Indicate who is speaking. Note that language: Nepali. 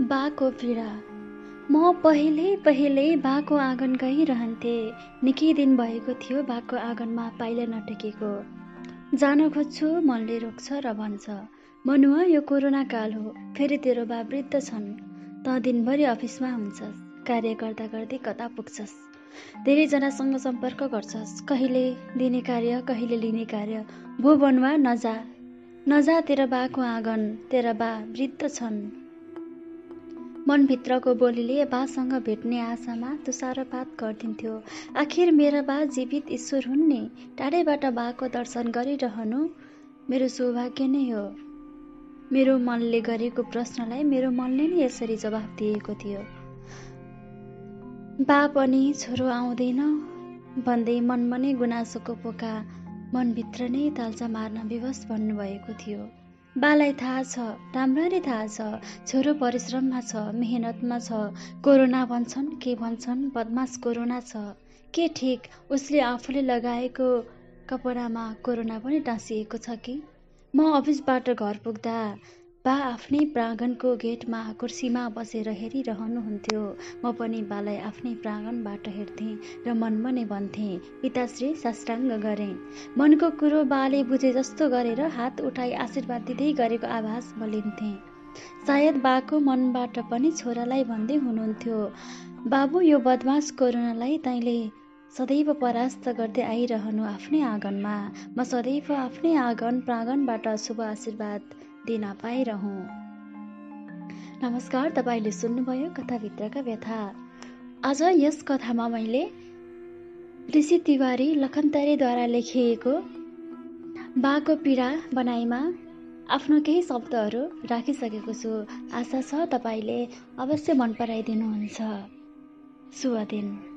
Speaker 1: बाको पीडा। म पहिले पहिले बाको आँगन गइरहन्थेँ। निकै दिन भएको थियो बाको आँगनमा पाइला नटेकेको। जान खोज्छु मनले रोक्छ र भन्छ मनुवा यो कोरोना काल हो फेरि तेरो बा वृद्ध छन्। त दिनभरि अफिसमा हुन्छस् कार्य गर्दा गर्दै कता पुग्छस्? धेरैजनासँग सम्पर्क गर्छस् कहिले दिने कार्य कहिले लिने कार्य। भो बनुवा नजा। नजा तेरा बाको आँगन तेरा बा वृद्ध छन्। मनभित्रको बोलीले बासँग भेट्ने आशामा तुषारपात गरिदिन्थ्यो। आखिर मेरा बा जीवित ईश्वर हुन् नि। टाढैबाट बाको दर्शन गरिरहनु मेरो सौभाग्य नै हो। मेरो मनले गरेको प्रश्नलाई मेरो मनले नै यसरी जवाफ दिएको थियो। बा पनि छोरो आउँदैन। भन्दै मनमा नै गुनासोको पोका मनभित्र नै ताल्चा मार्न विवश भन्नुभएको थियो। बालाई थाहा छ राम्ररी थाहा छ छोरो परिश्रममा छ मेहनतमा छ। कोरोना भन्छन् के भन्छन्? बदमास कोरोना छ। के ठिक? उसले आफूले लगाएको कपडामा कोरोना पनि टाँसिएको छ कि? म अफिसबाट घर पुग्दा बा आफ्नै प्राङ्गणको गेटमा कुर्सीमा बसेर हेरिरहनुहुन्थ्यो। म पनि बालाई आफ्नै प्राङ्गणबाट हेर्थेँ र मनमा नै भन्थेँ पिताश्री साष्टाङ्ग गरेँ। मनको कुरो बाले बुझे जस्तो गरेर हात उठाई आशीर्वाद दिँदै गरेको आभास बलिन्थेँ। सायद बाको मनबाट पनि छोरालाई भन्दै हुनुहुन्थ्यो बाबु यो बदमास कोरोनालाई तैँले सदैव परास्त गर्दै आइरहनु आफ्नै आँगनमा। म सदैव आफ्नै आँगन प्राङ्गणबाट शुभ आशीर्वाद दिन पाइरहँ। नमस्कार तपाईँले सुन्नुभयो कथाभित्रका व्यथा। आज यस कथामा मैले ऋषि तिवारी लखनतरेद्वारा लेखिएको बाको पीडा बनाइमा आफ्नो केही शब्दहरू राखिसकेको छु। आशा छ तपाईँले अवश्य मन पराइदिनुहुन्छ। शुभ दिन।